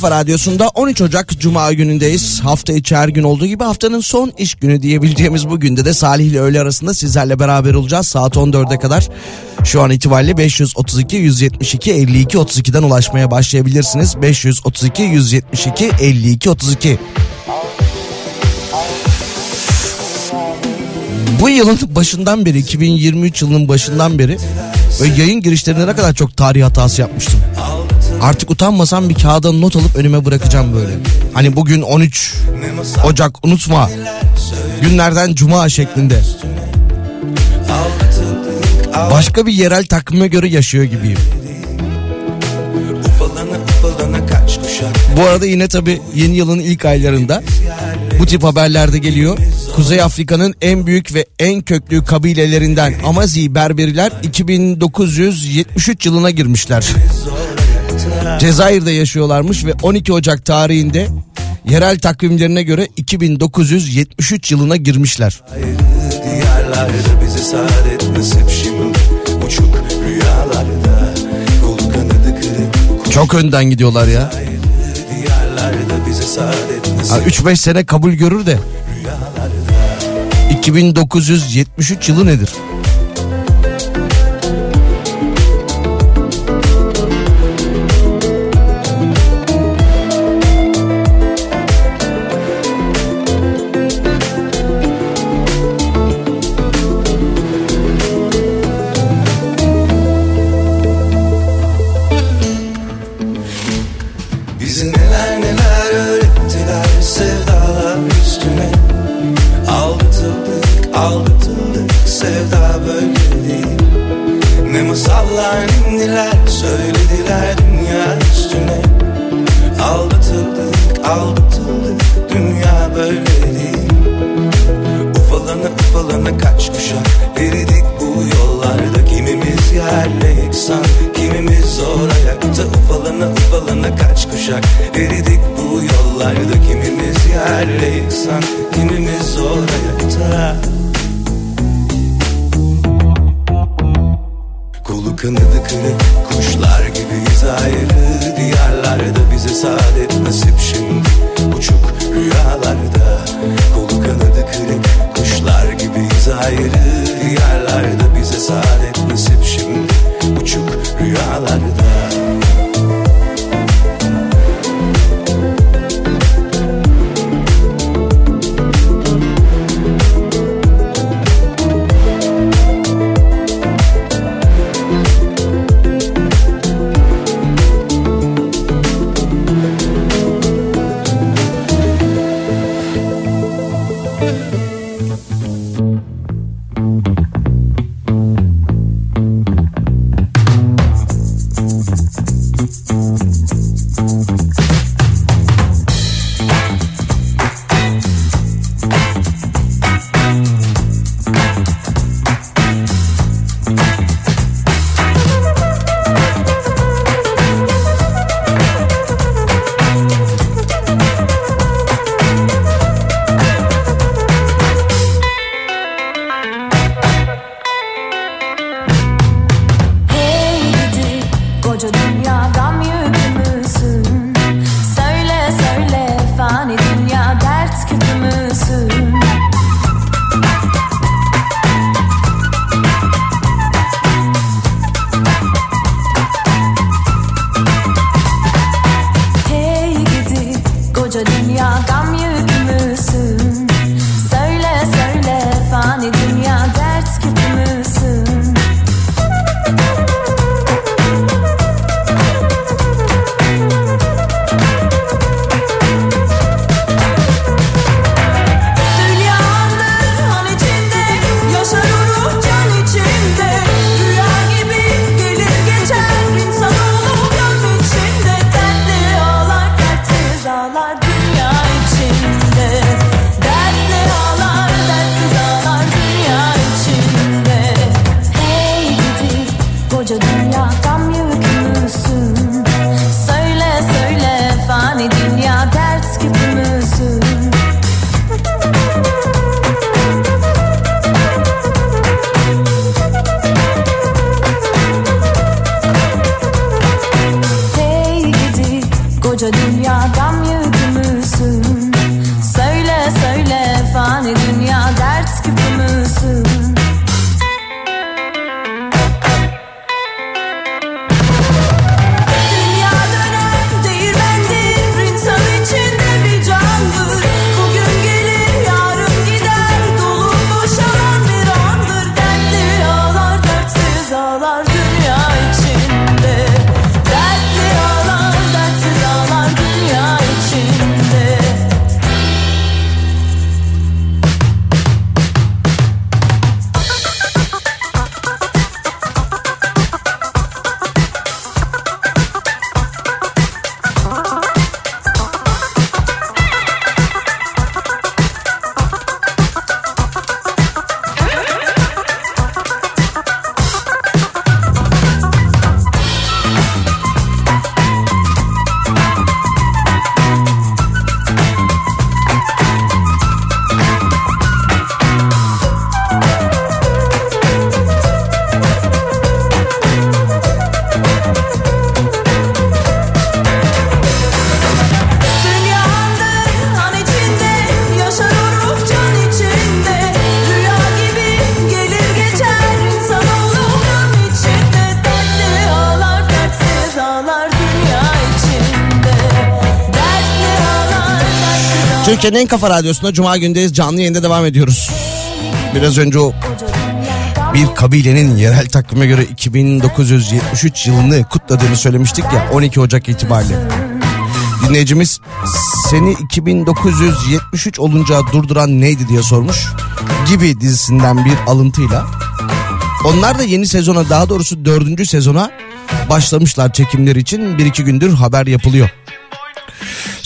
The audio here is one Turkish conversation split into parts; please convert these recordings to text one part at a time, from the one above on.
kafa radyosunda 13 Ocak Cuma günündeyiz. Hafta içi her gün olduğu gibi haftanın son iş günü diyebileceğimiz bu günde de Salih ile öğle arasında sizlerle beraber olacağız. Saat 14'e kadar şu an itibariyle 532 172 52 32'den ulaşmaya başlayabilirsiniz. 532 172 52 32. Bu yılın başından beri 2023 yılının başından beri böyle yayın girişlerinde ne kadar çok tarih hatası yapmıştım. Artık utanmasam bir kağıda not alıp önüme bırakacağım böyle. Hani bugün 13 Ocak unutma. Günlerden cuma şeklinde. Başka bir yerel takvime göre yaşıyor gibiyim. Bu arada yine tabi yeni yılın ilk aylarında bu tip haberlerde geliyor. Kuzey Afrika'nın en büyük ve en köklü kabilelerinden Amazi Berberiler 2973 yılına girmişler. Cezayir'de yaşıyorlarmış ve 12 Ocak tarihinde yerel takvimlerine göre 2973 yılına girmişler. Diyarlarda bize saadet nasip şimdi Uçuk rüyalarda Kol kanadı kırık Çok önden gidiyorlar ya. Diyarlarda bize saadet nasip Ha, 3-5 sene kabul görür de 2973 yılı nedir? Ufalana kaç kuşak eridik bu yollarda. Kimimiz yerle yeksan kimimiz zor ayakta Ufalana ufalana kaç kuşak. Eridik bu yollarda. Kimimiz yerle yeksan kimimiz zor ayakta Kolu kanadı kırık kuşlar gibiyiz ayrı. Diyarlarda bize saadet nasip şimdi. Uçuk rüyalarda ayrı Diyarlarda bize saadet nasip şimdi. Uçuk rüyalarda Türkiye'nin en kafa radyosunda Cuma gündeyiz. Canlı yayında devam ediyoruz. Biraz önce o bir kabilenin yerel takvime göre 2973 yılını kutladığını söylemiştik ya 12 Ocak itibariyle. Dinleyicimiz seni 2973 olunca durduran neydi diye sormuş. Gibi dizisinden bir alıntıyla. Onlar da yeni sezona daha doğrusu dördüncü sezona başlamışlar çekimleri için. Bir iki gündür haber yapılıyor.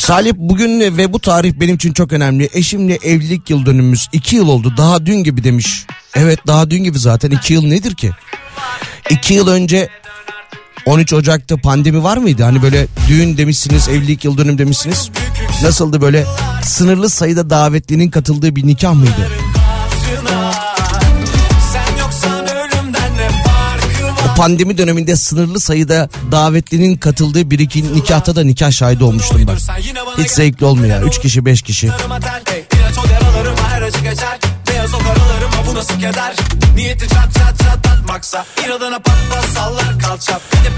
Salih bugün ve bu tarih benim için çok önemli. Eşimle evlilik yıl dönümümüz iki yıl oldu daha dün gibi demiş. Evet daha dün gibi zaten iki yıl nedir ki? İki yıl önce 13 Ocak'ta pandemi var mıydı? Hani böyle düğün demişsiniz, evlilik yıl dönüm demişsiniz. Nasıldı böyle sınırlı sayıda davetlinin katıldığı bir nikah mıydı? Pandemi döneminde sınırlı sayıda davetlinin katıldığı bir iki nikahta da nikah şahidi olmuştum ben. Hiç zevkli olmuyor. Üç kişi beş kişi.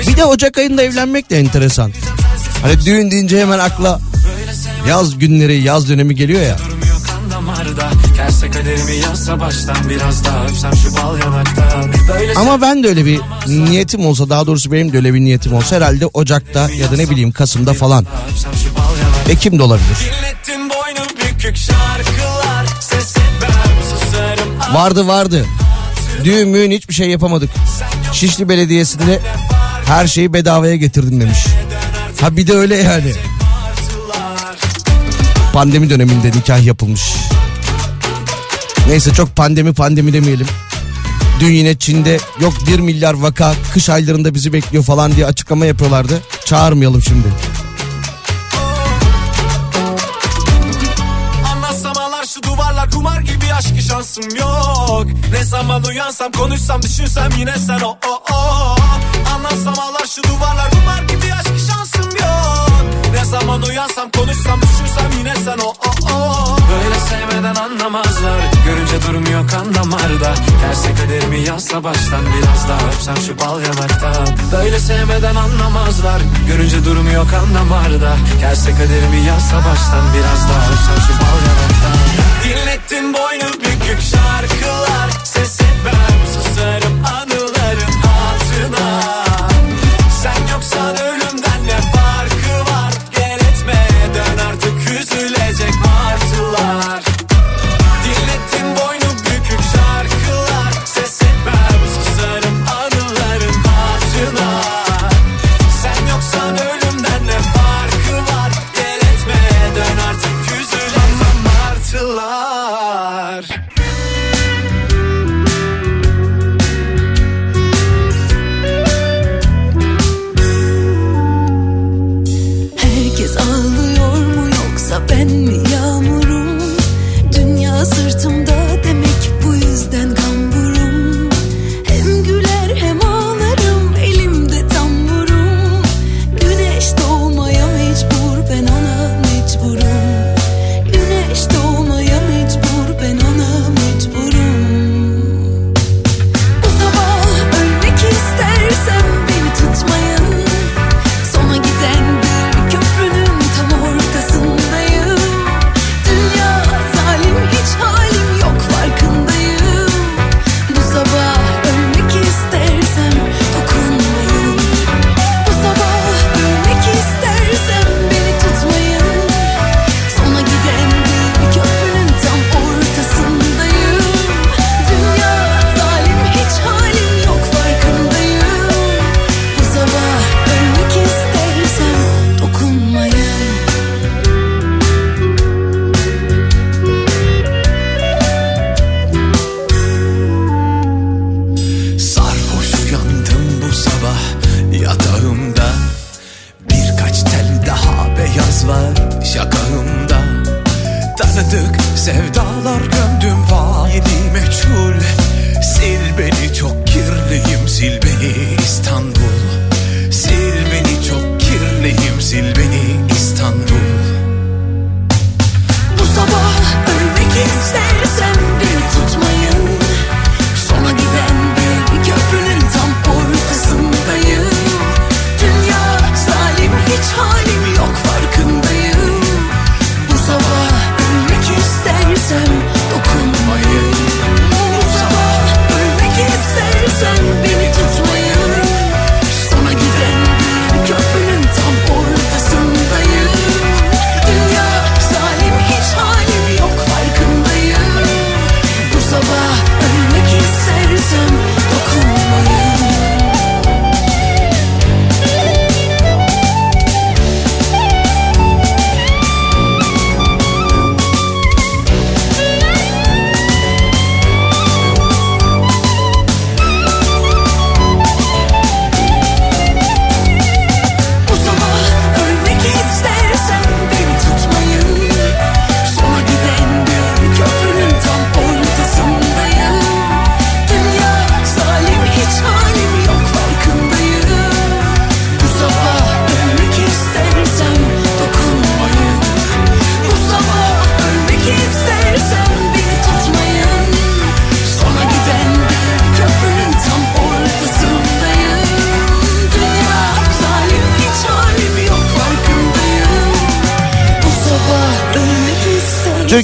Bir de Ocak ayında evlenmek de enteresan Hani düğün deyince hemen akla yaz günleri yaz dönemi geliyor ya Ama ben de öyle bir niyetim olsa daha doğrusu benim de öyle bir niyetim olsa herhalde Ocak'ta ya da ne bileyim Kasım'da falan. Ekim de olabilir. Vardı vardı. Düğün hiçbir şey yapamadık. Şişli Belediyesi'nde her şeyi bedavaya getirdim demiş. Ha bir de öyle yani. Pandemi döneminde nikah yapılmış. Neyse çok pandemi pandemi demeyelim. Dün yine Çin'de yok 1 milyar vaka kış aylarında bizi bekliyor falan diye açıklama yapıyorlardı. Çağırmayalım şimdi. aşkı şansım yok Ne zaman uyansam konuşsam düşünsem yine sen o o o Anlatsam ağlar şu duvarlar duvar gibi aşkı şansım yok Ne zaman uyansam konuşsam düşünsem yine sen o o o. Böyle sevmeden anlamazlar. Görünce durmuyor kan damarda Terse kaderimi yazsa baştan biraz daha öpsem şu bal yanaktan Böyle sevmeden anlamazlar. Görünce durmuyor kan damarda Terse kaderimi yazsa baştan biraz daha öpsem şu bal yanaktan Dinlettin boynu bükük şarkılar. Ses etmem susarım. anılarım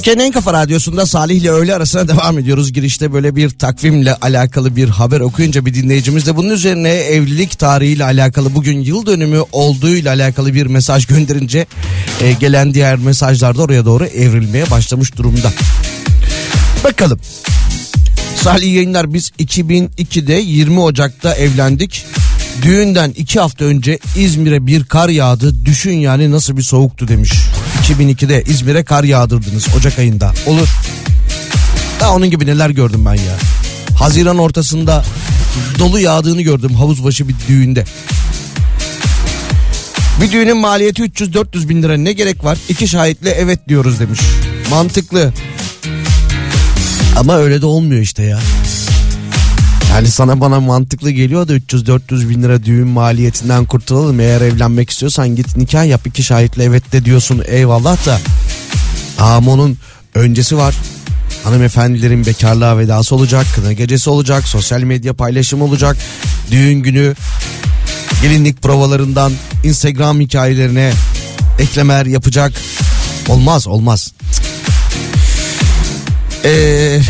Türkiye'nin en kafa radyosunda Salih ile öğle arasına devam ediyoruz. Girişte böyle bir takvimle alakalı bir haber okuyunca bir dinleyicimiz de bunun üzerine evlilik tarihiyle alakalı bugün yıl dönümü olduğuyla alakalı bir mesaj gönderince e, gelen diğer mesajlar da oraya doğru evrilmeye başlamış durumda. Bakalım. Salih yayınlar biz 2002'de 20 Ocak'ta evlendik. Düğünden iki hafta önce İzmir'e bir kar yağdı. Düşün yani nasıl bir soğuktu demiş. 2002'de İzmir'e kar yağdırdınız Ocak ayında. Olur. Daha onun gibi neler gördüm ben ya. Haziran ortasında dolu yağdığını gördüm havuzbaşı bir düğünde. Bir düğünün maliyeti 300-400 bin lira ne gerek var? İki şahitle evet diyoruz demiş. Mantıklı. Ama öyle de olmuyor işte ya. Yani sana bana mantıklı geliyor da 300-400 bin lira düğün maliyetinden kurtulalım. Eğer evlenmek istiyorsan git nikah yap iki şahitle evet de diyorsun eyvallah da. Ama onun öncesi var. Hanımefendilerin bekarlığa vedası olacak, kına gecesi olacak, sosyal medya paylaşımı olacak. Düğün günü gelinlik provalarından Instagram hikayelerine eklemeler yapacak. Olmaz olmaz. Eee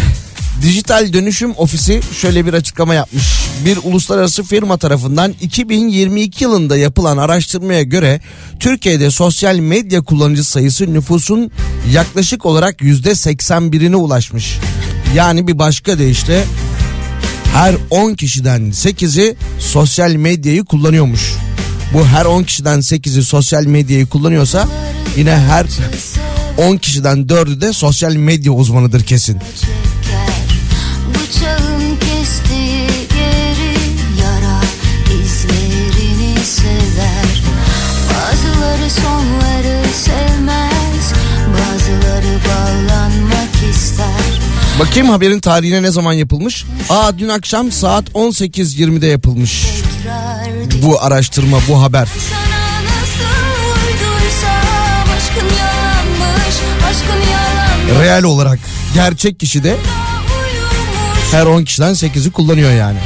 Dijital Dönüşüm Ofisi şöyle bir açıklama yapmış. Bir uluslararası firma tarafından 2022 yılında yapılan araştırmaya göre Türkiye'de sosyal medya kullanıcı sayısı nüfusun yaklaşık olarak %81'ine ulaşmış. Yani bir başka deyişle her 10 kişiden 8'i sosyal medyayı kullanıyormuş. Bu her 10 kişiden 8'i sosyal medyayı kullanıyorsa yine her 10 kişiden 4'ü de sosyal medya uzmanıdır kesin. Bakayım haberin tarihine ne zaman yapılmış? Aa dün akşam saat 18.20'de yapılmış. Bu araştırma bu haber. Real olarak gerçek kişi de her 10 kişiden 8'i kullanıyor yani.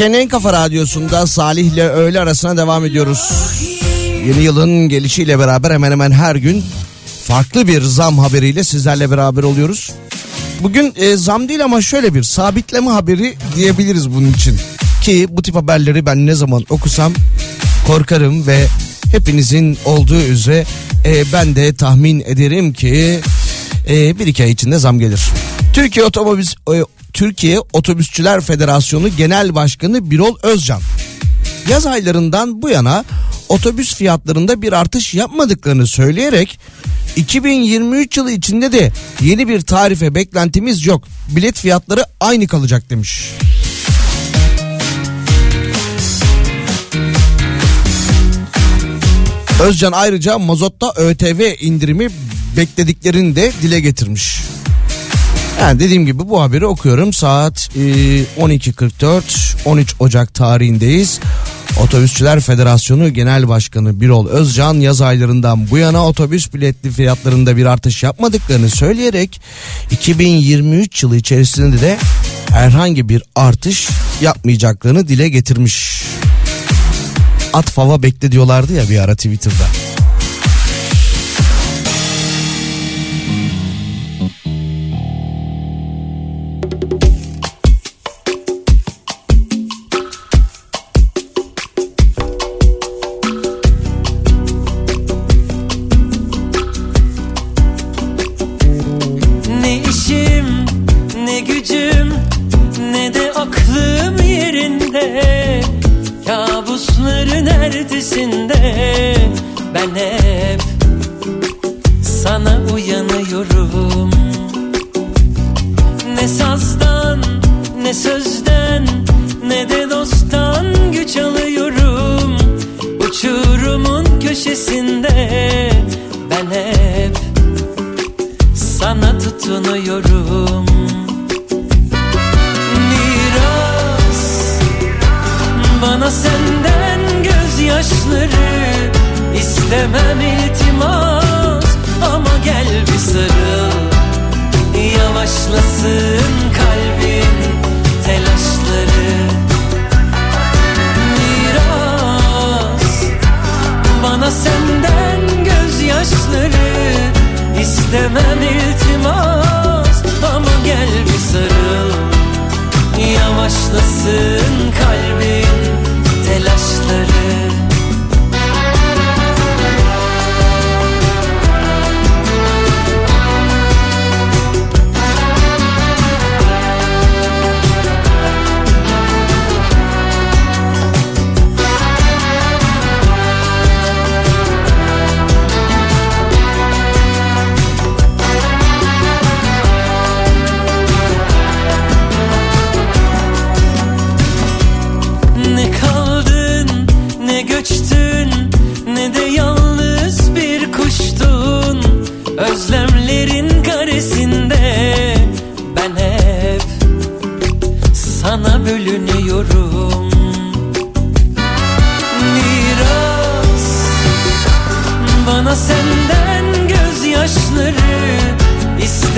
Türkiye'nin en kafa radyosunda Salih ile öğle arasına devam ediyoruz. Yeni yılın gelişiyle beraber hemen hemen her gün farklı bir zam haberiyle sizlerle beraber oluyoruz. Bugün e, zam değil ama şöyle bir sabitleme haberi diyebiliriz bunun için. Ki bu tip haberleri ben ne zaman okusam korkarım ve hepinizin olduğu üzere e, ben de tahmin ederim ki e, bir iki ay içinde zam gelir. Türkiye Otobüs e, Türkiye Otobüsçüler Federasyonu Genel Başkanı Birol Özcan yaz aylarından bu yana otobüs fiyatlarında bir artış yapmadıklarını söyleyerek 2023 yılı içinde de yeni bir tarife beklentimiz yok. Bilet fiyatları aynı kalacak demiş. Özcan ayrıca mazotta ÖTV indirimi beklediklerini de dile getirmiş. Yani dediğim gibi bu haberi okuyorum saat e, 12.44 13 Ocak tarihindeyiz. Otobüsçüler Federasyonu Genel Başkanı Birol Özcan yaz aylarından bu yana otobüs biletli fiyatlarında bir artış yapmadıklarını söyleyerek 2023 yılı içerisinde de herhangi bir artış yapmayacaklarını dile getirmiş. At fava bekle diyorlardı ya bir ara Twitter'da.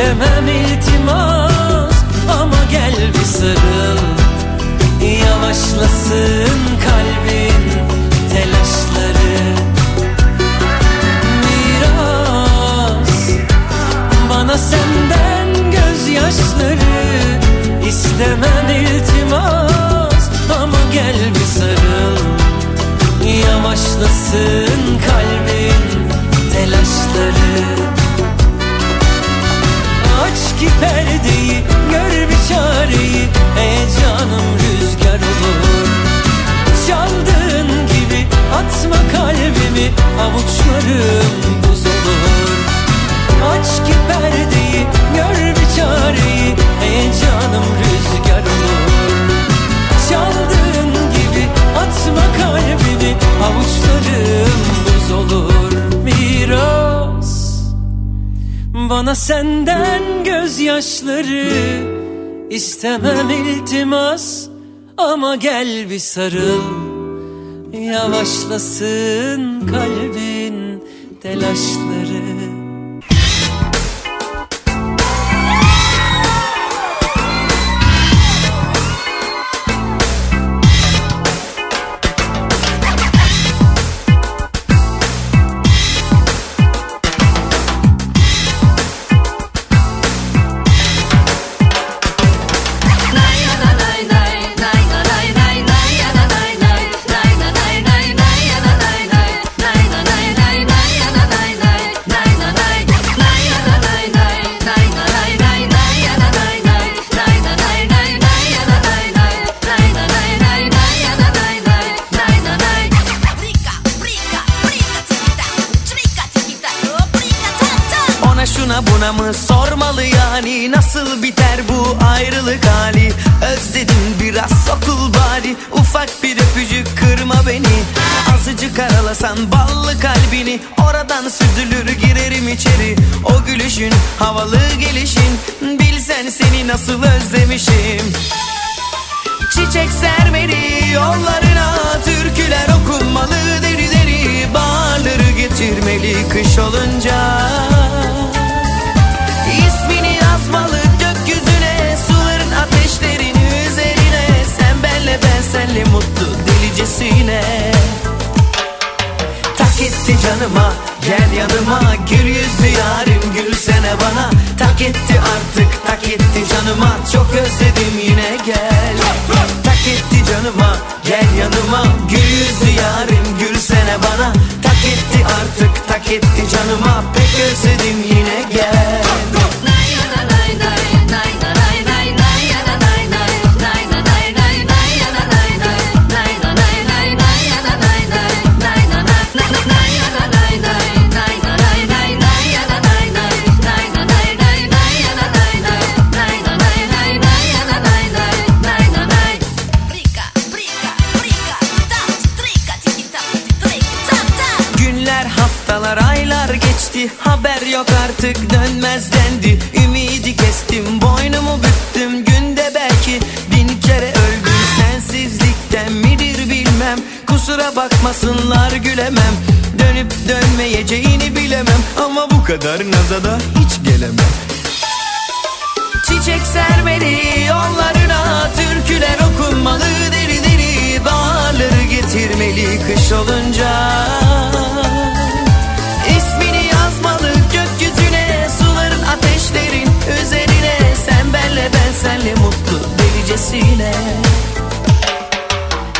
İstemem iltimas ama gel bir sarıl. Yavaşlasın kalbin telaşları. Miras bana senden gözyaşları. İstemem iltimas ama gel bir sarıl. Yavaşlasın kalbin telaşları Aç ki perdeyi gör bir çareyi Ey canım rüzgar olur. Çaldığın gibi atma kalbimi Avuçlarım buz olur. Aç ki perdeyi gör bir çareyi Ey canım rüzgar olur. Çaldığın gibi atma kalbimi Avuçlarım buz olur. Miras bana senden gözyaşları. İstemem iltimas ama gel bir sarıl. Yavaşlasın kalbin telaşları özlemişim. Çiçek sermeli yollarına Türküler okunmalı. Deri deri Bağları getirmeli kış olunca. İsmini yazmalı gökyüzüne Suların ateşlerin üzerine. Sen benle ben senle mutlu delicesine etti canıma. Gel yanıma Gül yüzlü yarim gülsene bana. Tak etti artık tak etti canıma. Çok özledim yine gel. Tak etti canıma gel yanıma. Gül yüzlü yarim gülsene bana. Tak etti artık tak etti canıma. Pek özledim yine gel. Günler yok artık dönmez dendi. Ümidi kestim boynumu büktüm. Günde belki bin kere öldüm. Sensizlikten midir bilmem. Kusura bakmasınlar gülemem. Dönüp dönmeyeceğini bilemem. Ama bu kadar nazada hiç gelemem. Çiçek sermeli yollarına Türküler okunmalı. Deri deri Bağları getirmeli kış olunca delicesine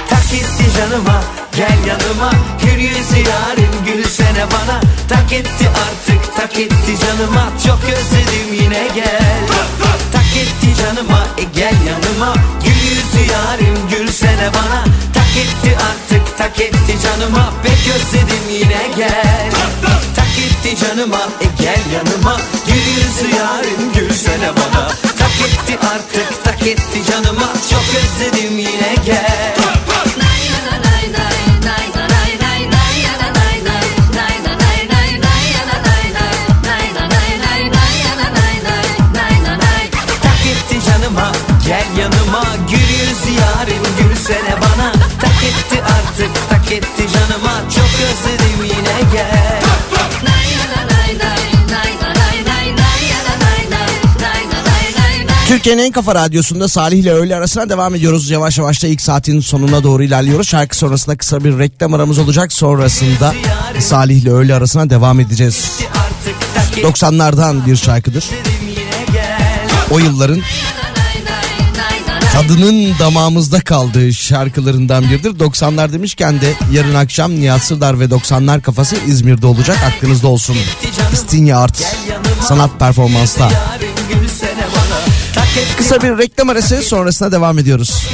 Tak etti canıma gel yanıma. Gül yüzü yarim gülsene bana. Tak etti artık tak etti canıma. Çok özledim yine gel. Tak etti canıma e gel yanıma. Gül yüzü yarim gülsene bana Tak etti artık tak etti canıma Pek özledim yine gel. Tak etti canıma e gel yanıma. Gül yüzü yarim gülsene bana. Tak etti artık tak etti canıma. Çok özledim yine gel. Gel yanıma. Gül yüz yarim gülsene bana artık tak etti canıma Çok özledim yine gel Türkiye'nin en kafa radyosunda Salih ile öğle arasına devam ediyoruz. Yavaş yavaş da ilk saatin sonuna doğru ilerliyoruz. Şarkı sonrasında kısa bir reklam aramız olacak. Sonrasında Salih ile öğle arasına devam edeceğiz. Artık tak etti 90'lardan bir şarkıdır. O yılların tadının damağımızda kaldığı şarkılarından biridir. 90'lar demişken de yarın akşam Nihat Sırdar ve 90'lar kafası İzmir'de olacak. Aklınızda olsun. İstinye Art sanat etti Kısa bir reklam arası sonrasında devam ediyoruz.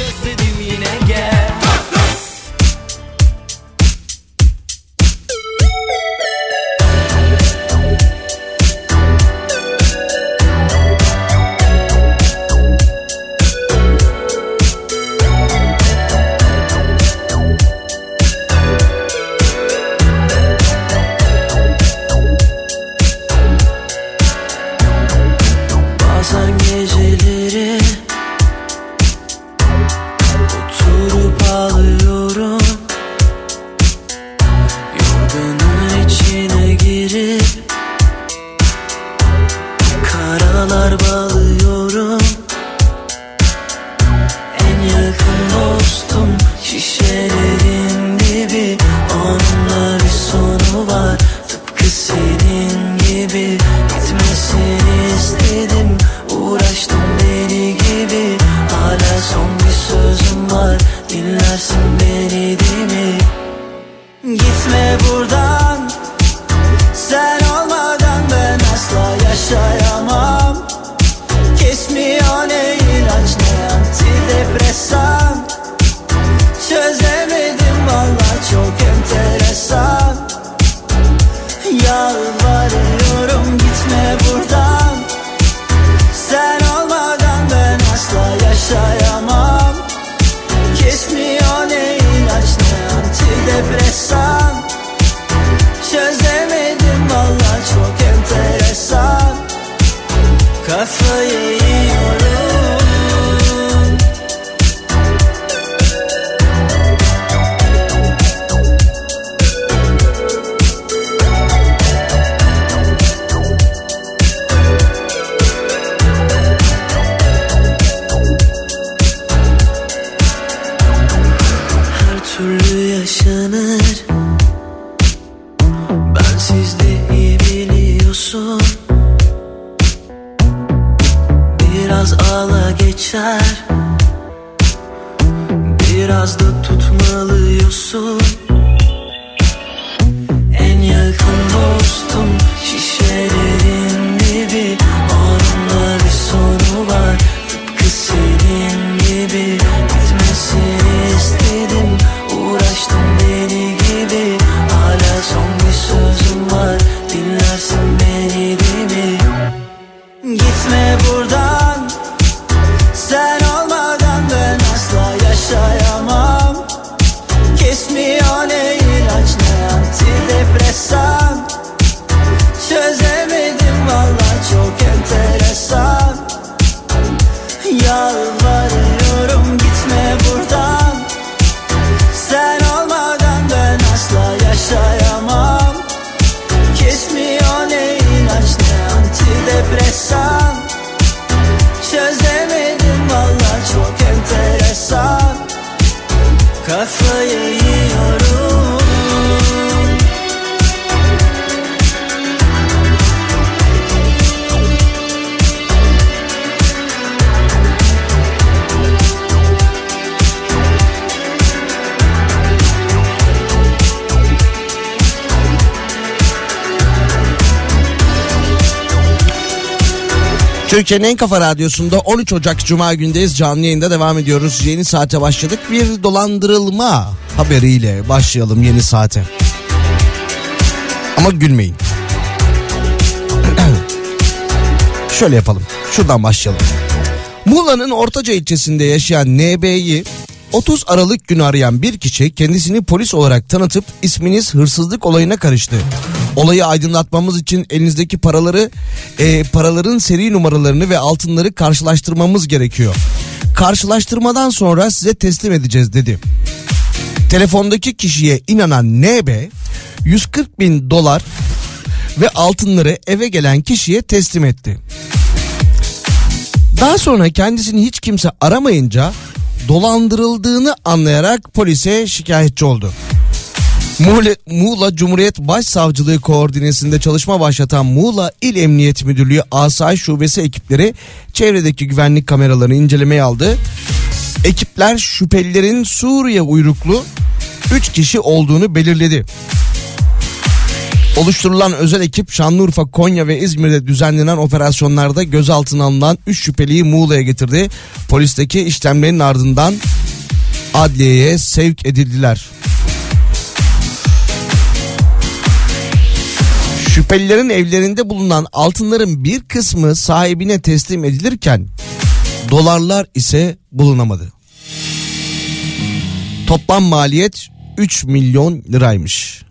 Siz de iyi biliyorsun. Biraz ağla geçer. Biraz da tutmalıyorsun. En yakın dost. Türkiye'nin en kafa radyosunda 13 Ocak Cuma gündeyiz. Canlı yayında devam ediyoruz. Yeni saate başladık. Bir dolandırılma haberiyle başlayalım yeni saate. Ama gülmeyin. Şöyle yapalım. Şuradan başlayalım. Muğla'nın Ortaca ilçesinde yaşayan NB'yi 30 Aralık günü arayan bir kişi kendisini polis olarak tanıtıp isminiz hırsızlık olayına karıştı. Olayı aydınlatmamız için elinizdeki paraları e, paraların seri numaralarını ve altınları karşılaştırmamız gerekiyor. Karşılaştırmadan sonra size teslim edeceğiz dedi. Telefondaki kişiye inanan NB 140 bin dolar ve altınları eve gelen kişiye teslim etti. Daha sonra kendisini hiç kimse aramayınca dolandırıldığını anlayarak polise şikayetçi oldu. Muğla, Muğla Cumhuriyet Başsavcılığı koordinesinde çalışma başlatan Muğla İl Emniyet Müdürlüğü Asayiş Şubesi ekipleri çevredeki güvenlik kameralarını incelemeye aldı. Ekipler şüphelilerin Suriye uyruklu 3 kişi olduğunu belirledi. Oluşturulan özel ekip Şanlıurfa, Konya ve İzmir'de düzenlenen operasyonlarda gözaltına alınan 3 şüpheliyi Muğla'ya getirdi. Polisteki işlemlerin ardından adliyeye sevk edildiler. Şüphelilerin evlerinde bulunan altınların bir kısmı sahibine teslim edilirken dolarlar ise bulunamadı. Toplam maliyet 3 milyon liraymış.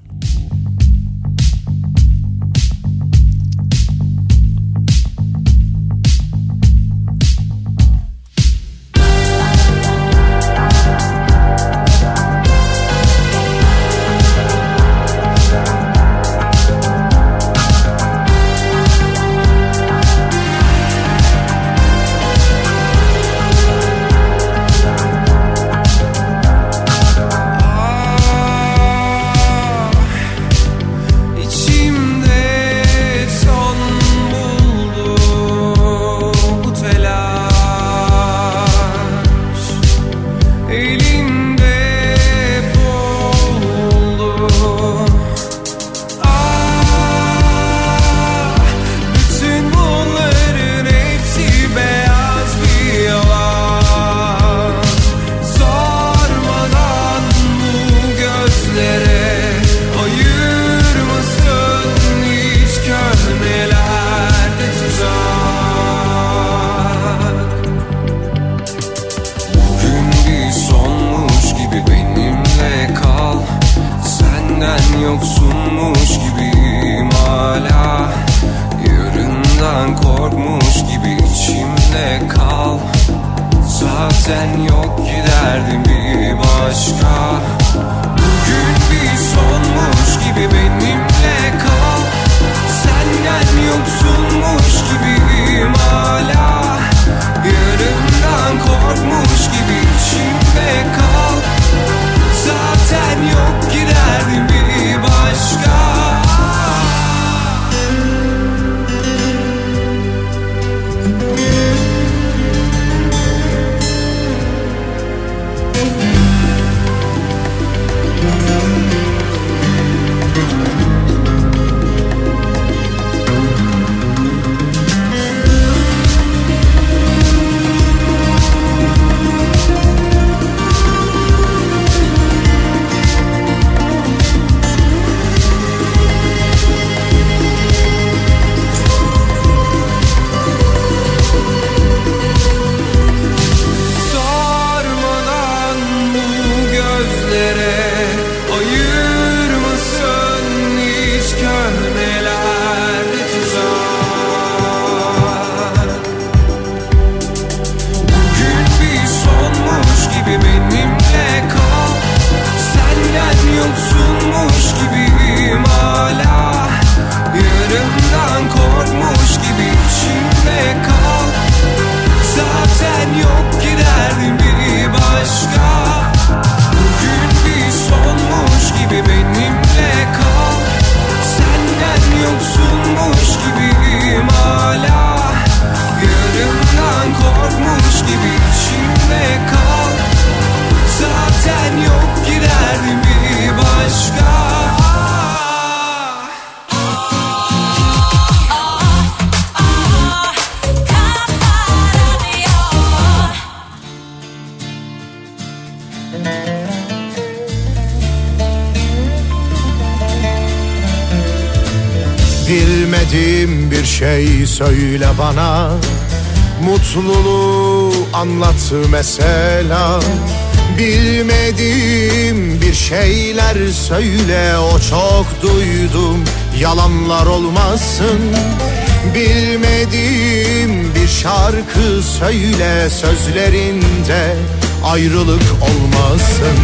Söyle bana Mutluluğu anlat mesela. Bilmediğim bir şeyler söyle O çok duydum yalanlar olmasın. Bilmediğim bir şarkı söyle Sözlerinde ayrılık olmasın.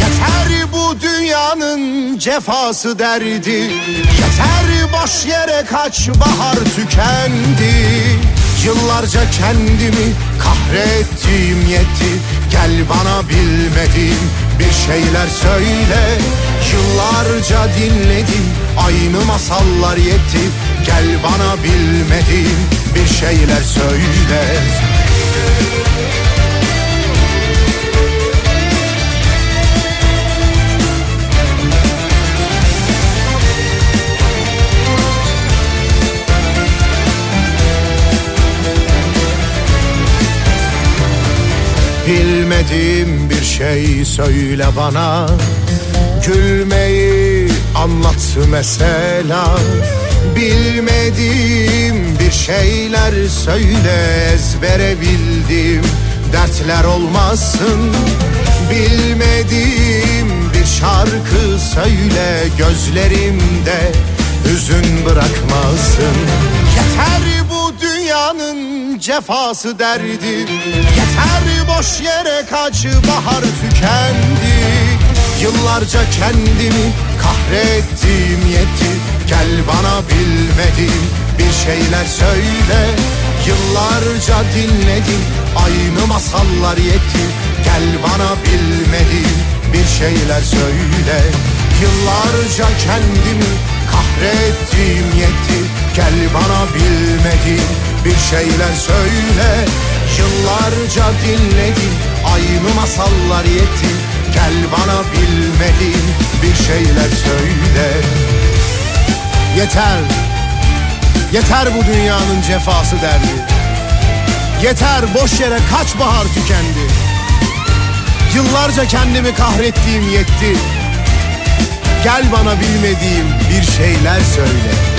Yeter bu dünyanın cefası derdi Yeter boş yere kaç bahar tükendi. Yıllarca kendimi kahrettiğim yetti. Gel bana bilmediğim bir şeyler söyle. Yıllarca dinledim aynı masallar yetti. Gel bana bilmediğim bir şeyler söyle Bilmediğim bir şey söyle bana. Gülmeyi anlat mesela. Bilmediğim bir şeyler söyle Ezbere bildiğim dertler olmasın. Bilmediğim bir şarkı söyle Gözlerimde hüzün bırakmasın. Yeter bu dünyanın cefası derdi. Yeter boş yere kaç bahar tükendi. Yıllarca kendimi kahrettiğim yetti. Gel bana bilmediğim bir şeyler söyle. Yıllarca dinledim aynı masallar yetti. Gel bana bilmediğim bir şeyler söyle. Yıllarca kendimi kahrettiğim yetti. Gel bana bilmediğim bir şeyler söyle. Yıllarca dinledim aynı masallar yetti Gel bana bilmediğin bir şeyler söyle. Yeter, yeter bu dünyanın cefası derdi. Yeter boş yere kaç bahar tükendi. Yıllarca kendimi kahrettiğim yetti. Gel bana bilmediğim bir şeyler söyle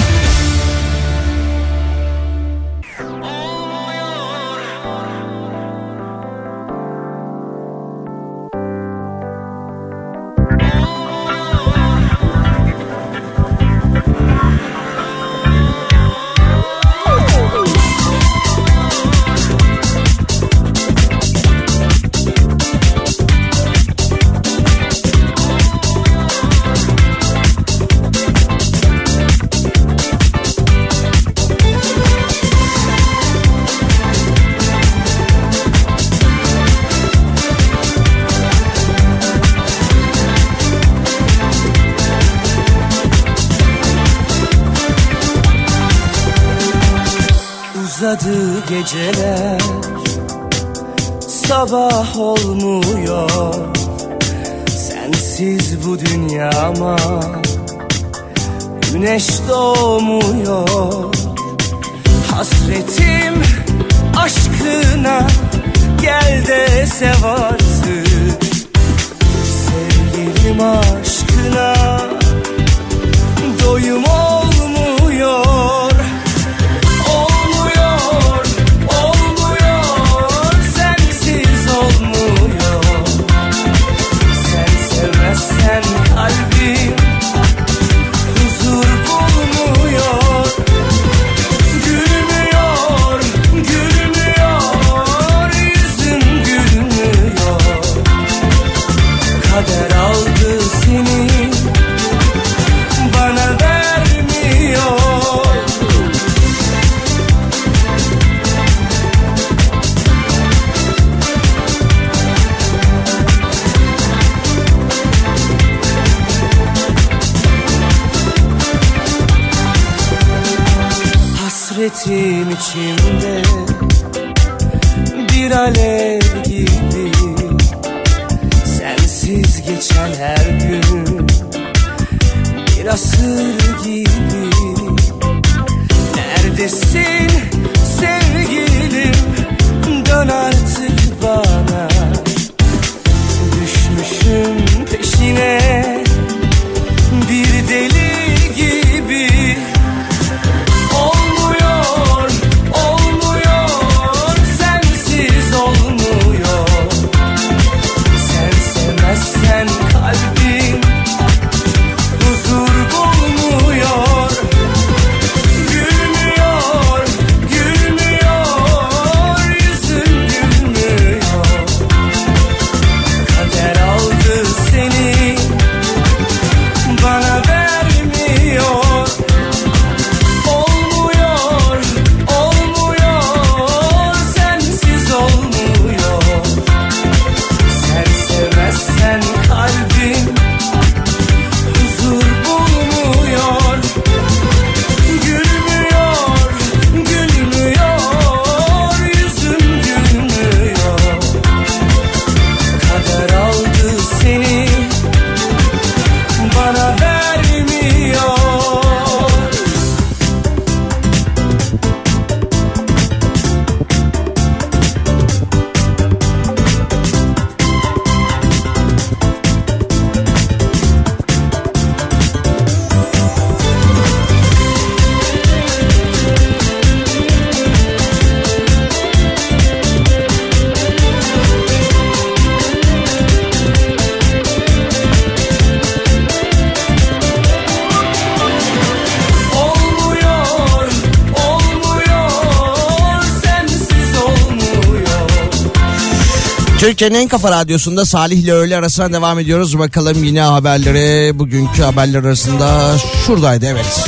Türkiye'nin en kafa radyosunda Salih ile öğle arasına devam ediyoruz. Bakalım yine haberlere. Bugünkü haberler arasında şuradaydı evet.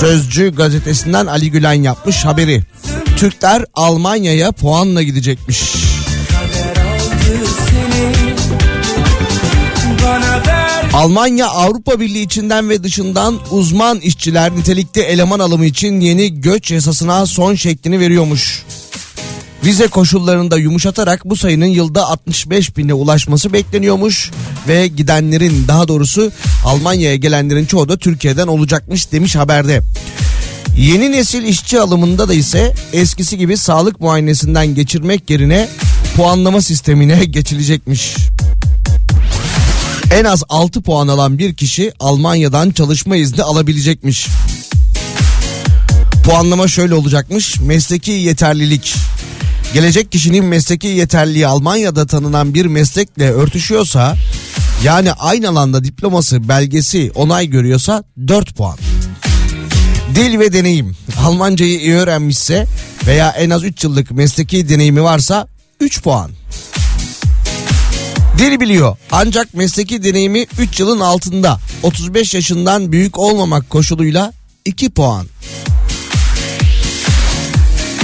Sözcü gazetesinden Ali Gülen yapmış haberi. Türkler Almanya'ya puanla gidecekmiş. Almanya Avrupa Birliği içinden ve dışından uzman işçiler nitelikli eleman alımı için yeni göç yasasına son şeklini veriyormuş. Vize koşullarını da yumuşatarak bu sayının yılda 65 bine ulaşması bekleniyormuş ve gidenlerin daha doğrusu Almanya'ya gelenlerin çoğu da Türkiye'den olacakmış demiş haberde. Yeni nesil işçi alımında da ise eskisi gibi sağlık muayenesinden geçirmek yerine puanlama sistemine geçilecekmiş. En az 6 puan alan bir kişi Almanya'dan çalışma izni alabilecekmiş. Puanlama şöyle olacakmış. Mesleki yeterlilik. Gelecek kişinin mesleki yeterliliği Almanya'da tanınan bir meslekle örtüşüyorsa yani aynı alanda diploması, belgesi, onay görüyorsa 4 puan. Dil ve deneyim. Almancayı iyi öğrenmişse veya en az 3 yıllık mesleki deneyimi varsa 3 puan. Dil biliyor ancak mesleki deneyimi 3 yılın altında 35 yaşından büyük olmamak koşuluyla 2 puan.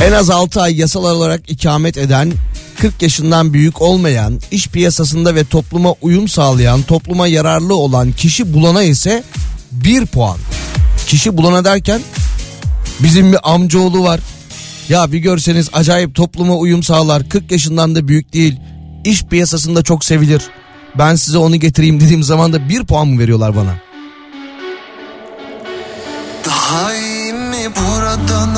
En az 6 ay yasal olarak ikamet eden 40 yaşından büyük olmayan, iş piyasasında ve topluma uyum sağlayan, topluma yararlı olan kişi bulana ise 1 puan. Kişi bulana derken bizim bir amcaoğlu var. Ya bir görseniz acayip topluma uyum sağlar. 40 yaşından da büyük değil. İş piyasasında çok sevilir. Ben size onu getireyim dediğim zaman da 1 puan mı veriyorlar bana? Daha iyi mi buradan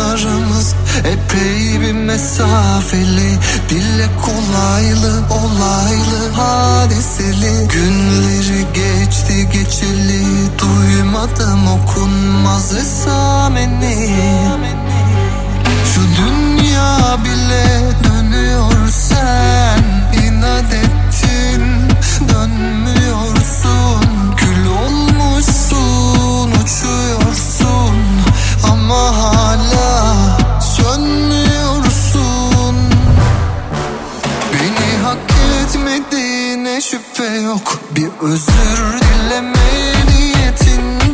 aramız Epey bir mesafeli Dille kolaylı olaylı hadiseli. Günleri geçti geçeli Duymadım okunmaz esameni. Şu dünya bile dönüyor sen inat ettin dönmüyorsun. Kül olmuşsun uçuyorsun. Ama hala şüphe yok. Bir özür dileme niyetinde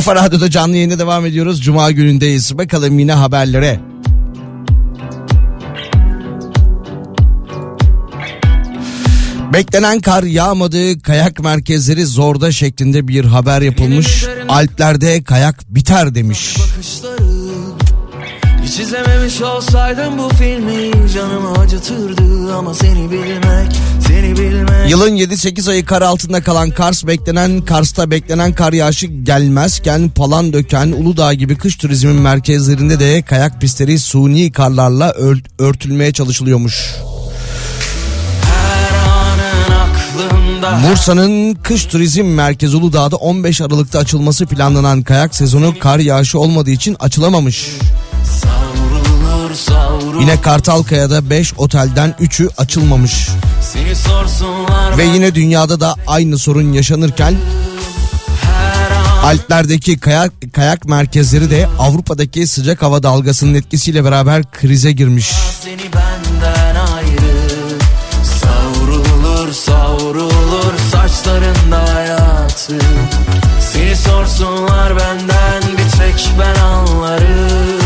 Kafa Radyo'da canlı yayında devam ediyoruz. Cuma günündeyiz. Bakalım yine haberlere. Beklenen kar yağmadı, kayak merkezleri zorda şeklinde bir haber yapılmış. Alplerde kayak biter demiş. Hiç izlememiş olsaydım bu filmi Canımı acıtırdı ama seni bilmek Seni bilmek Yılın 7-8 ayı kar altında kalan Kars beklenen Kars'ta beklenen kar yağışı gelmezken Palandöken, Uludağ gibi kış turizmin merkezlerinde de kayak pistleri suni karlarla ört- örtülmeye çalışılıyormuş. Bursa'nın kış turizm merkezi Uludağ'da 15 Aralık'ta açılması planlanan kayak sezonu kar yağışı olmadığı için açılamamış. Yine Kartalkaya'da 5 otelden 3'ü açılmamış. Ve yine dünyada da aynı sorun yaşanırken Alplerdeki kayak, kayak merkezleri de Avrupa'daki sıcak hava dalgasının etkisiyle beraber krize girmiş. Savrulur savrulur saçlarında hayatı Seni sorsunlar benden bir tek ben anlarım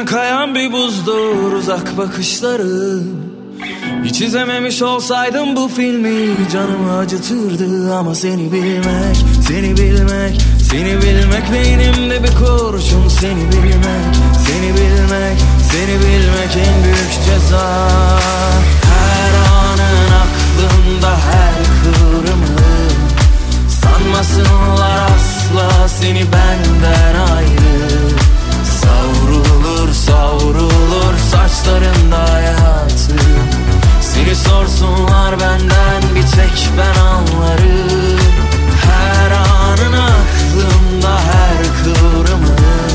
Üzerinden kayan bir buzdur uzak bakışları. Hiç izlememiş olsaydım bu filmi Canımı acıtırdı ama seni bilmek Seni bilmek, seni bilmek Beynimde bir kurşun. Seni bilmek Seni bilmek, seni bilmek en büyük ceza. Her anın aklımda her kıvrımın Sanmasınlar asla seni benden ayrı Savrulur saçlarında hayatı Seni sorsunlar benden bir tek ben anlarım. Her anın aklımda her kıvrımın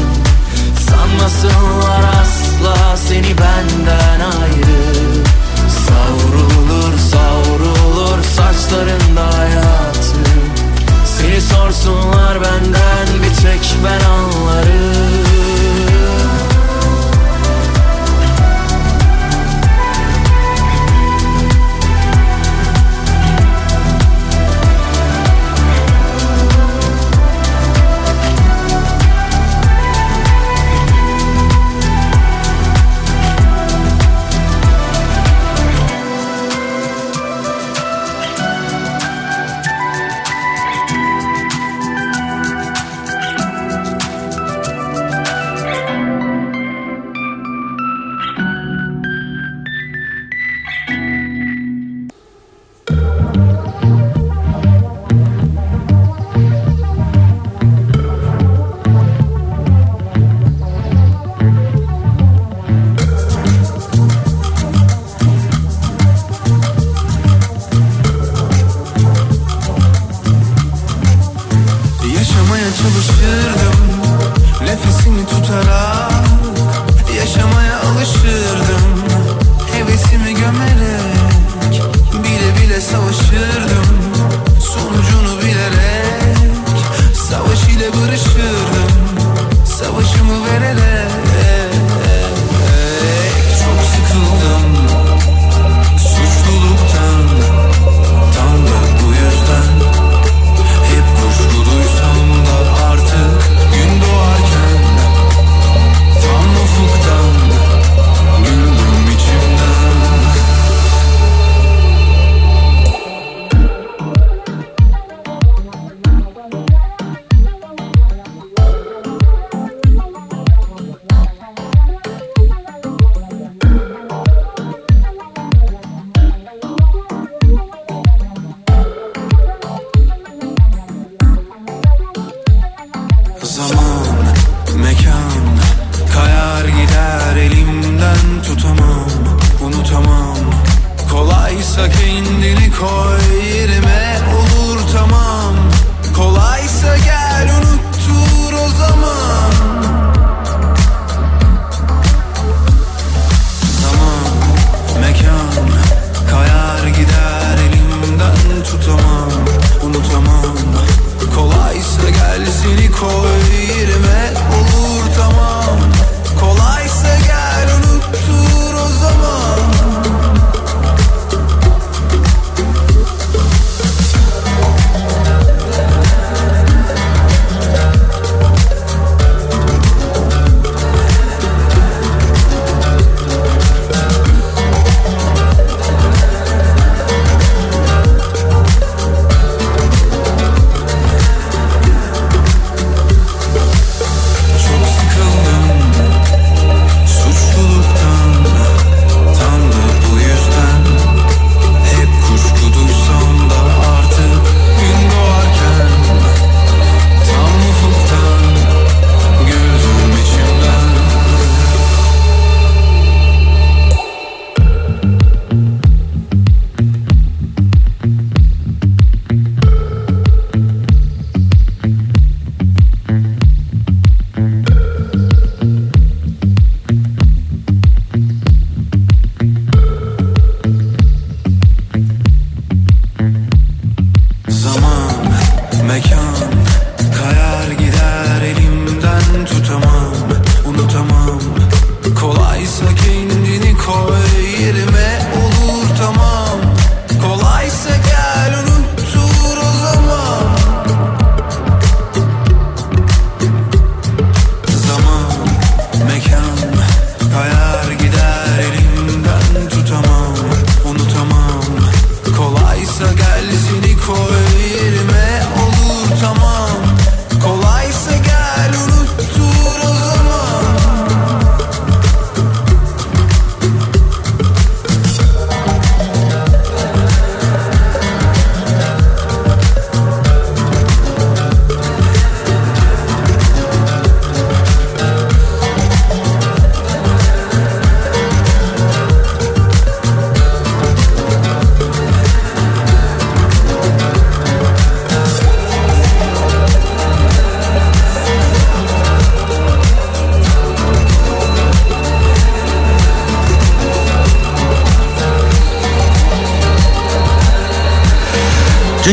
Sanmasınlar asla seni benden ayrı. Savrulur savrulur saçlarında hayatı Seni sorsunlar benden bir tek ben anlarım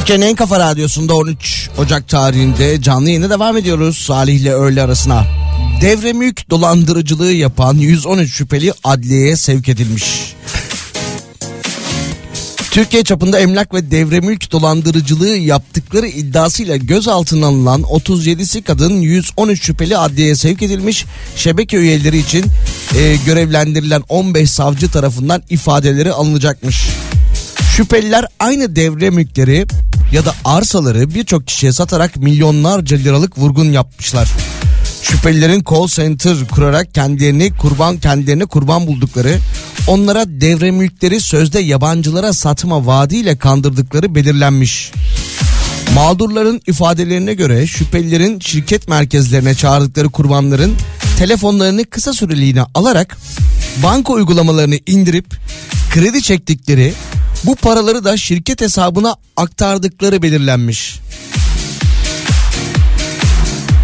Türkiye'nin en kafa radyosunda 13 Ocak tarihinde canlı yayına devam ediyoruz Salih ile öğle arasına. Devre mülk dolandırıcılığı yapan 113 şüpheli adliyeye sevk edilmiş. Türkiye çapında emlak ve devre mülk dolandırıcılığı yaptıkları iddiasıyla gözaltına alınan 37'si kadın 113 şüpheli adliyeye sevk edilmiş. Şebeke üyeleri için e, görevlendirilen 15 savcı tarafından ifadeleri alınacakmış. Şüpheliler aynı devre mülkleri ya da arsaları birçok kişiye satarak milyonlarca liralık vurgun yapmışlar. Şüphelilerin call center kurarak kendilerini kurban kendilerine kurban buldukları, onlara devre mülkleri sözde yabancılara satma vaadiyle kandırdıkları belirlenmiş. Mağdurların ifadelerine göre şüphelilerin şirket merkezlerine çağırdıkları kurbanların telefonlarını kısa süreliğine alarak banka uygulamalarını indirip kredi çektikleri bu paraları da şirket hesabına aktardıkları belirlenmiş.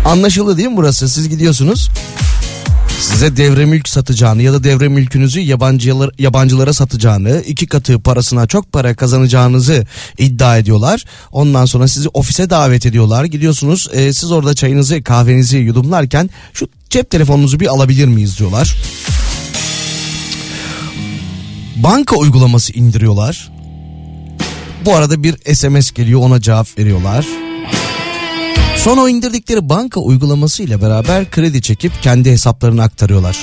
Anlaşıldı değil mi burası? Siz gidiyorsunuz. Size devre mülk satacağını ya da devre mülkünüzü yabancılar, yabancılara satacağını, iki katı parasına çok para kazanacağınızı iddia ediyorlar. Ondan sonra sizi ofise davet ediyorlar. Gidiyorsunuz e, siz orada çayınızı kahvenizi yudumlarken şu cep telefonunuzu bir alabilir miyiz diyorlar. Banka uygulaması indiriyorlar. Bu arada bir SMS geliyor ona cevap veriyorlar. Sonra o indirdikleri banka uygulaması ile beraber kredi çekip kendi hesaplarına aktarıyorlar.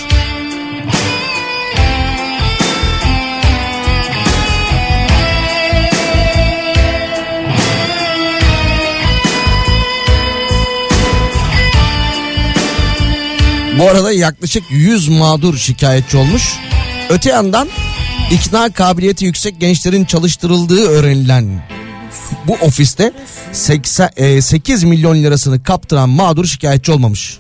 Bu arada yaklaşık 100 mağdur şikayetçi olmuş. Öte yandan ikna kabiliyeti yüksek gençlerin çalıştırıldığı öğrenilen bu ofiste 80, e, 8 milyon lirasını kaptıran mağdur şikayetçi olmamış.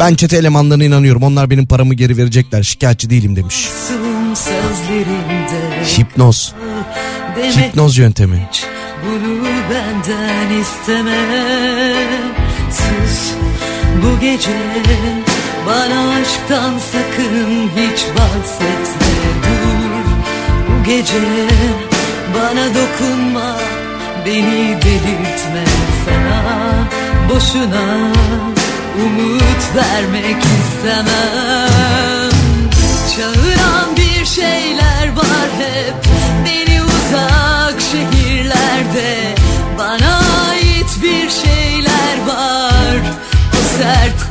Ben çete elemanlarına inanıyorum. Onlar benim paramı geri verecekler. Şikayetçi değilim demiş. Hipnoz. Hipnoz yöntemi. Bunu benden isteme Sus bu gece Bana aşktan sakın hiç bahsetme. Dur bu gece Bana dokunma Beni delirtme. Sana Boşuna umut vermek istemem. Çağıran bir şeyler var hep Beni uzak şehirlerde. Bana ait bir şeyler var O sert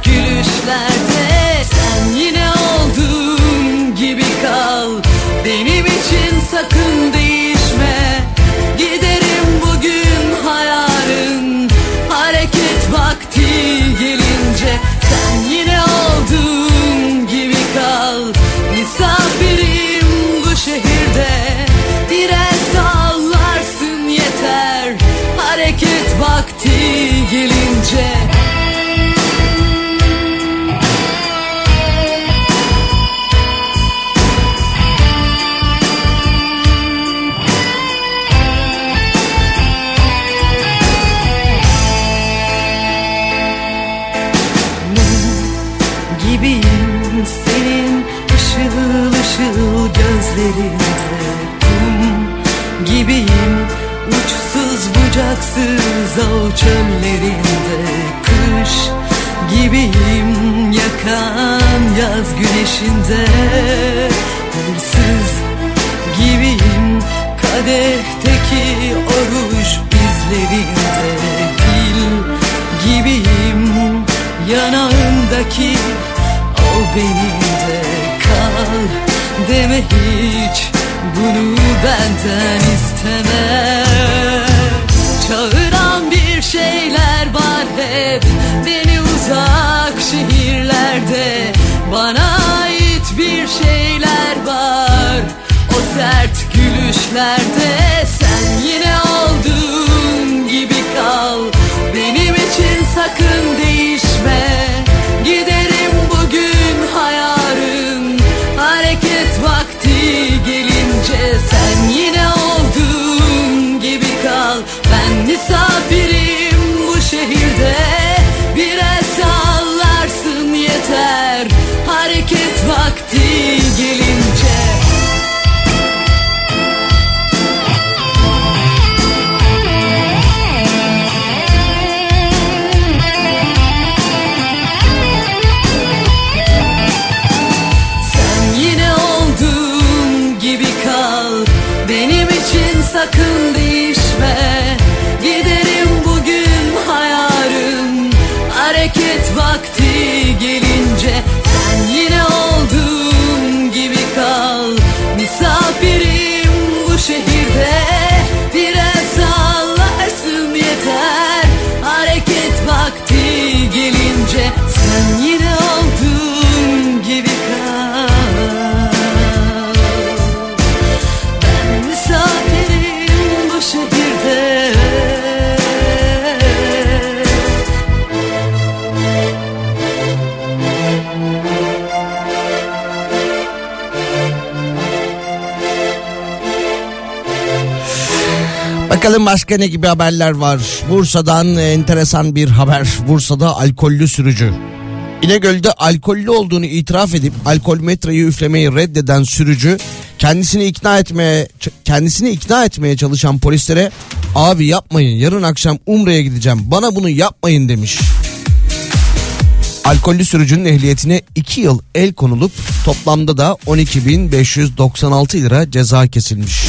bucaksız o çöllerinde kış gibiyim yakan yaz güneşinde. Hırsız gibiyim kadehteki oruç izlerinde dil gibiyim yanağındaki o benim de. Kal deme hiç bunu benden isteme. Çağıran şeyler var hep. Beni uzak şehirlerde bana ait bir şeyler var. O sert gülüşlerde sen yine olduğun gibi kal. Benim için sakın değişme. Giderim bugün hayarın. Hareket vakti gelince sen Bakalım başka ne gibi haberler var. Bursa'dan enteresan bir haber. Bursa'da alkollü sürücü. İnegöl'de alkollü olduğunu itiraf edip alkol metreyi üflemeyi reddeden sürücü kendisini ikna etmeye kendisini ikna etmeye çalışan polislere abi yapmayın yarın akşam Umre'ye gideceğim bana bunu yapmayın demiş. Alkollü sürücünün ehliyetine 2 yıl el konulup toplamda da 12.596 lira ceza kesilmiş.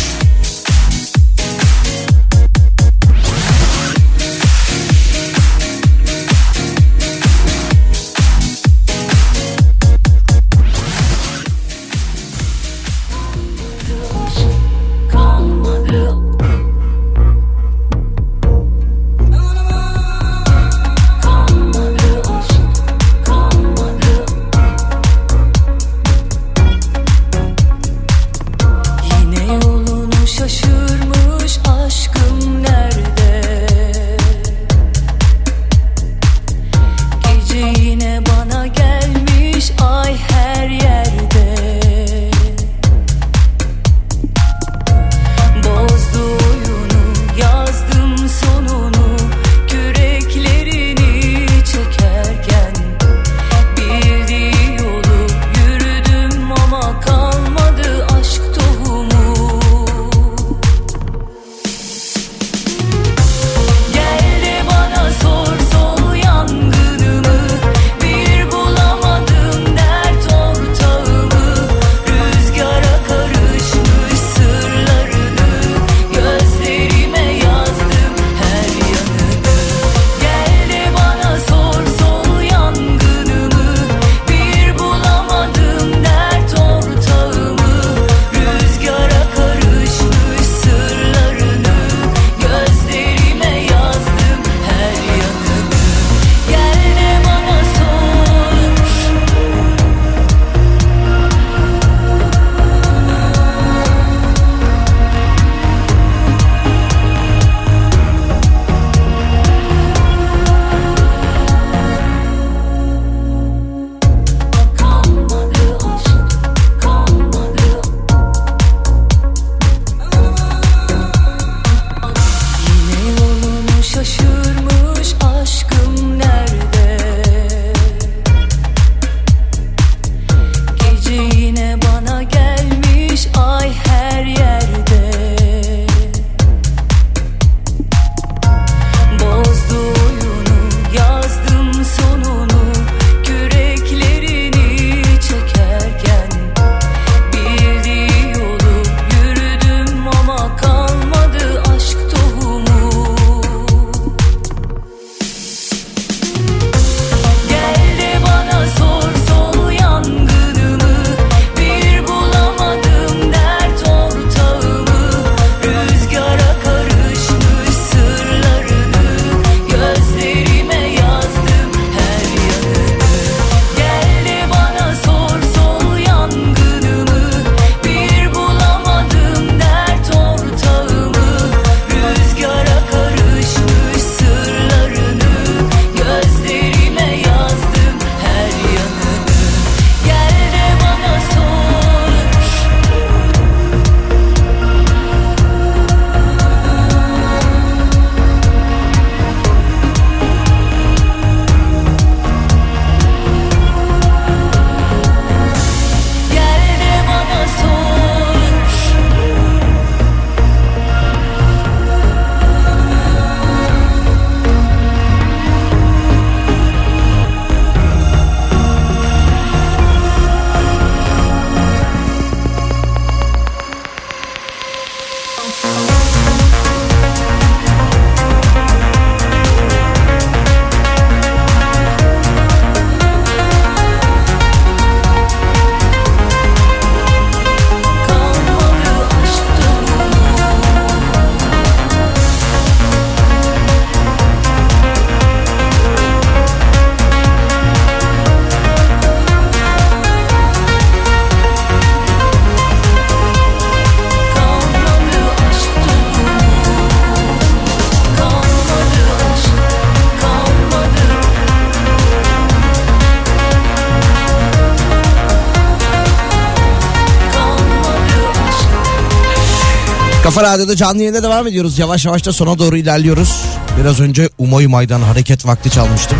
Kafa Radyo'da canlı yayında devam ediyoruz. Yavaş yavaş da sona doğru ilerliyoruz. Biraz önce Umoy Maydan hareket vakti çalmıştım.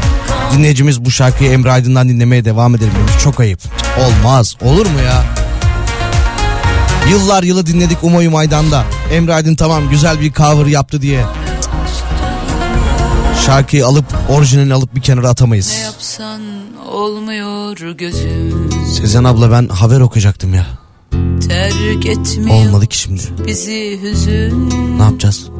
Dinleyicimiz bu şarkıyı Emre Aydın'dan dinlemeye devam edelim demiş. Çok ayıp. Olmaz. Olur mu ya? Yıllar yılı dinledik Umoy Maydan'da. Emre Aydın tamam güzel bir cover yaptı diye. Şarkıyı alıp orijinalini alıp bir kenara atamayız. Ne yapsan olmuyor gözüm Sezen abla ben haber okuyacaktım ya. Terk etmiyor Olmadı ki şimdi. bizi hüzün Ne yapacağız?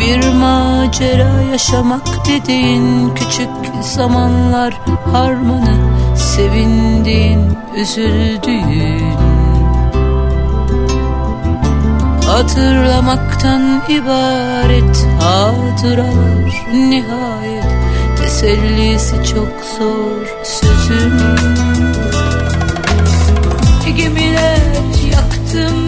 Bir macera yaşamak dediğin küçük zamanlar harmanı Sevindiğin, üzüldüğün Hatırlamaktan ibaret hatıralar nihayet Tesellisi çok zor sözün gemiler yaktım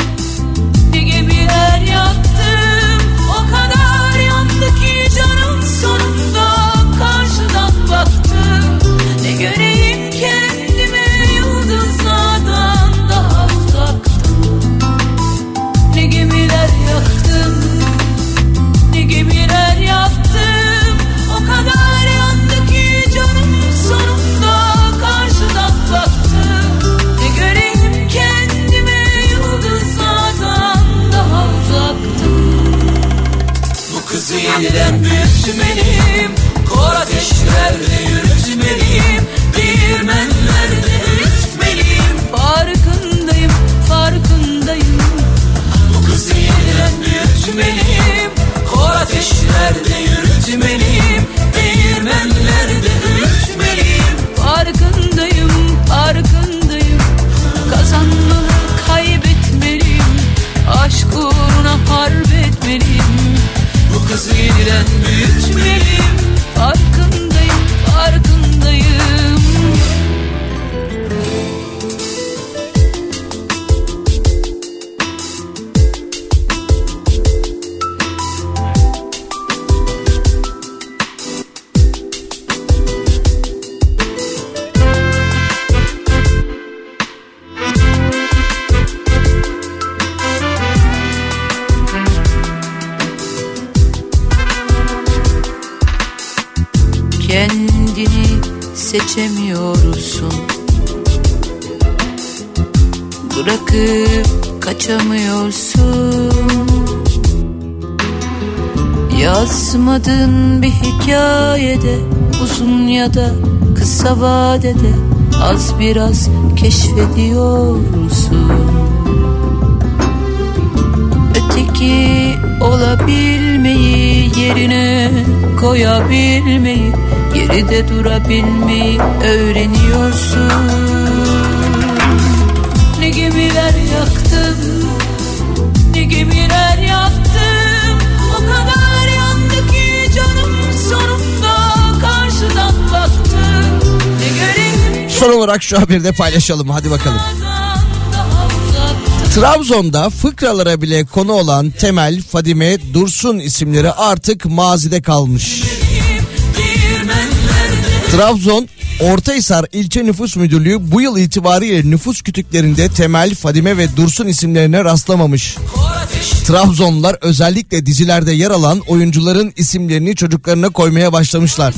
yürütmeliyim Değirmenlerde öğütmeliyim Farkındayım, farkındayım. Kazanmalı kaybetmeliyim. Aşk uğruna harp etmeliyim. Bu kızı yeniden büyütmeliyim hikayede Uzun ya da kısa vadede Az biraz keşfediyorsun. Öteki olabilmeyi yerine koyabilmeyi geride durabilmeyi öğreniyorsun Son olarak şu haberi de paylaşalım hadi bakalım. Trabzon'da fıkralara bile konu olan Temel, Fadime, Dursun isimleri artık mazide kalmış. Trabzon Ortahisar İlçe Nüfus Müdürlüğü bu yıl itibariyle nüfus kütüklerinde Temel, Fadime ve Dursun isimlerine rastlamamış. Trabzonlular özellikle dizilerde yer alan oyuncuların isimlerini çocuklarına koymaya başlamışlar.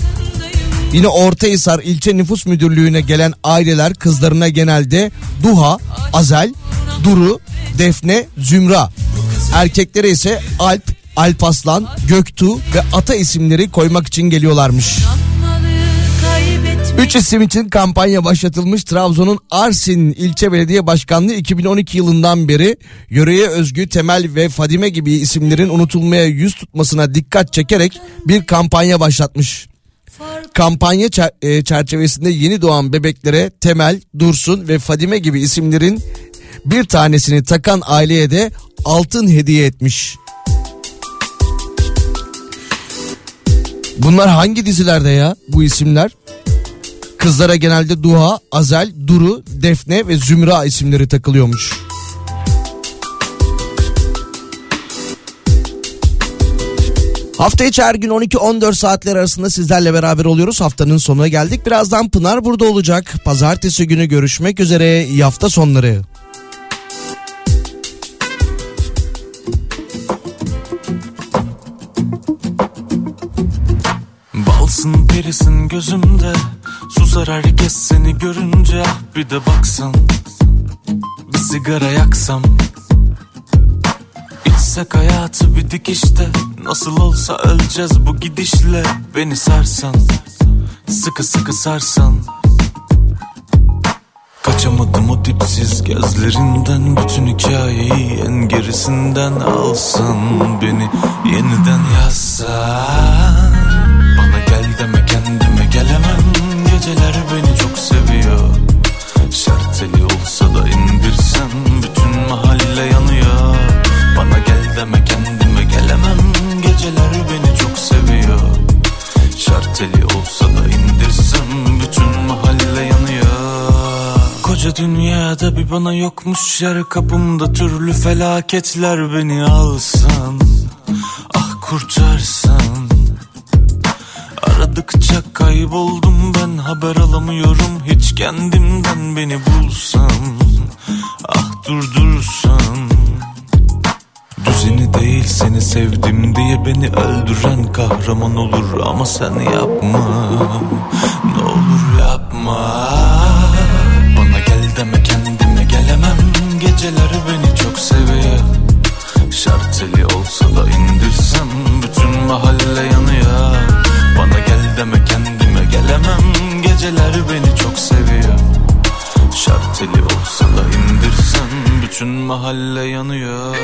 Yine Ortahisar İlçe Nüfus Müdürlüğü'ne gelen aileler kızlarına genelde Duha, Azel, Duru, Defne, Zümra. Erkeklere ise Alp, Alpaslan, Göktuğ ve Ata isimleri koymak için geliyorlarmış. Üç isim için kampanya başlatılmış Trabzon'un Arsin ilçe belediye başkanlığı 2012 yılından beri yöreye özgü Temel ve Fadime gibi isimlerin unutulmaya yüz tutmasına dikkat çekerek bir kampanya başlatmış. Kampanya e, çerçevesinde yeni doğan bebeklere Temel, Dursun ve Fadime gibi isimlerin bir tanesini takan aileye de altın hediye etmiş. Bunlar hangi dizilerde ya bu isimler? Kızlara genelde Duha, Azel, Duru, Defne ve Zümra isimleri takılıyormuş. Hafta içi her gün 12-14 saatler arasında sizlerle beraber oluyoruz. Haftanın sonuna geldik. Birazdan Pınar burada olacak. Pazartesi günü görüşmek üzere. İyi hafta sonları. Balsın perisin gözümde Susar herkes seni görünce Bir de baksan Bir sigara yaksam İçsek hayatı bir dikişte. Nasıl olsa öleceğiz bu gidişle. Beni sarsan Sıkı sıkı sarsan. Kaçamadım o dipsiz gözlerinden. Bütün hikayeyi en gerisinden alsın Beni yeniden yazsan. Bana gel deme kendime gelemem. Geceler beni Şarteli olsa da indirsem Bütün mahalle yanıyor. Koca dünyada bir bana yokmuş yer Kapımda türlü felaketler beni alsan Ah kurtarsan Aradıkça kayboldum ben haber alamıyorum Hiç kendimden beni bulsam Ah durdursan Düzeni değil seni sevdim diye beni öldüren kahraman olur. Ama sen yapma ne olur yapma. Bana gel deme kendime gelemem. Geceler beni çok seviyor. Şarteli olsa da indirsem Bütün mahalle yanıyor. Bana gel deme kendime gelemem. Geceler beni çok seviyor. Şarteli olsa da indirsem Bütün mahalle yanıyor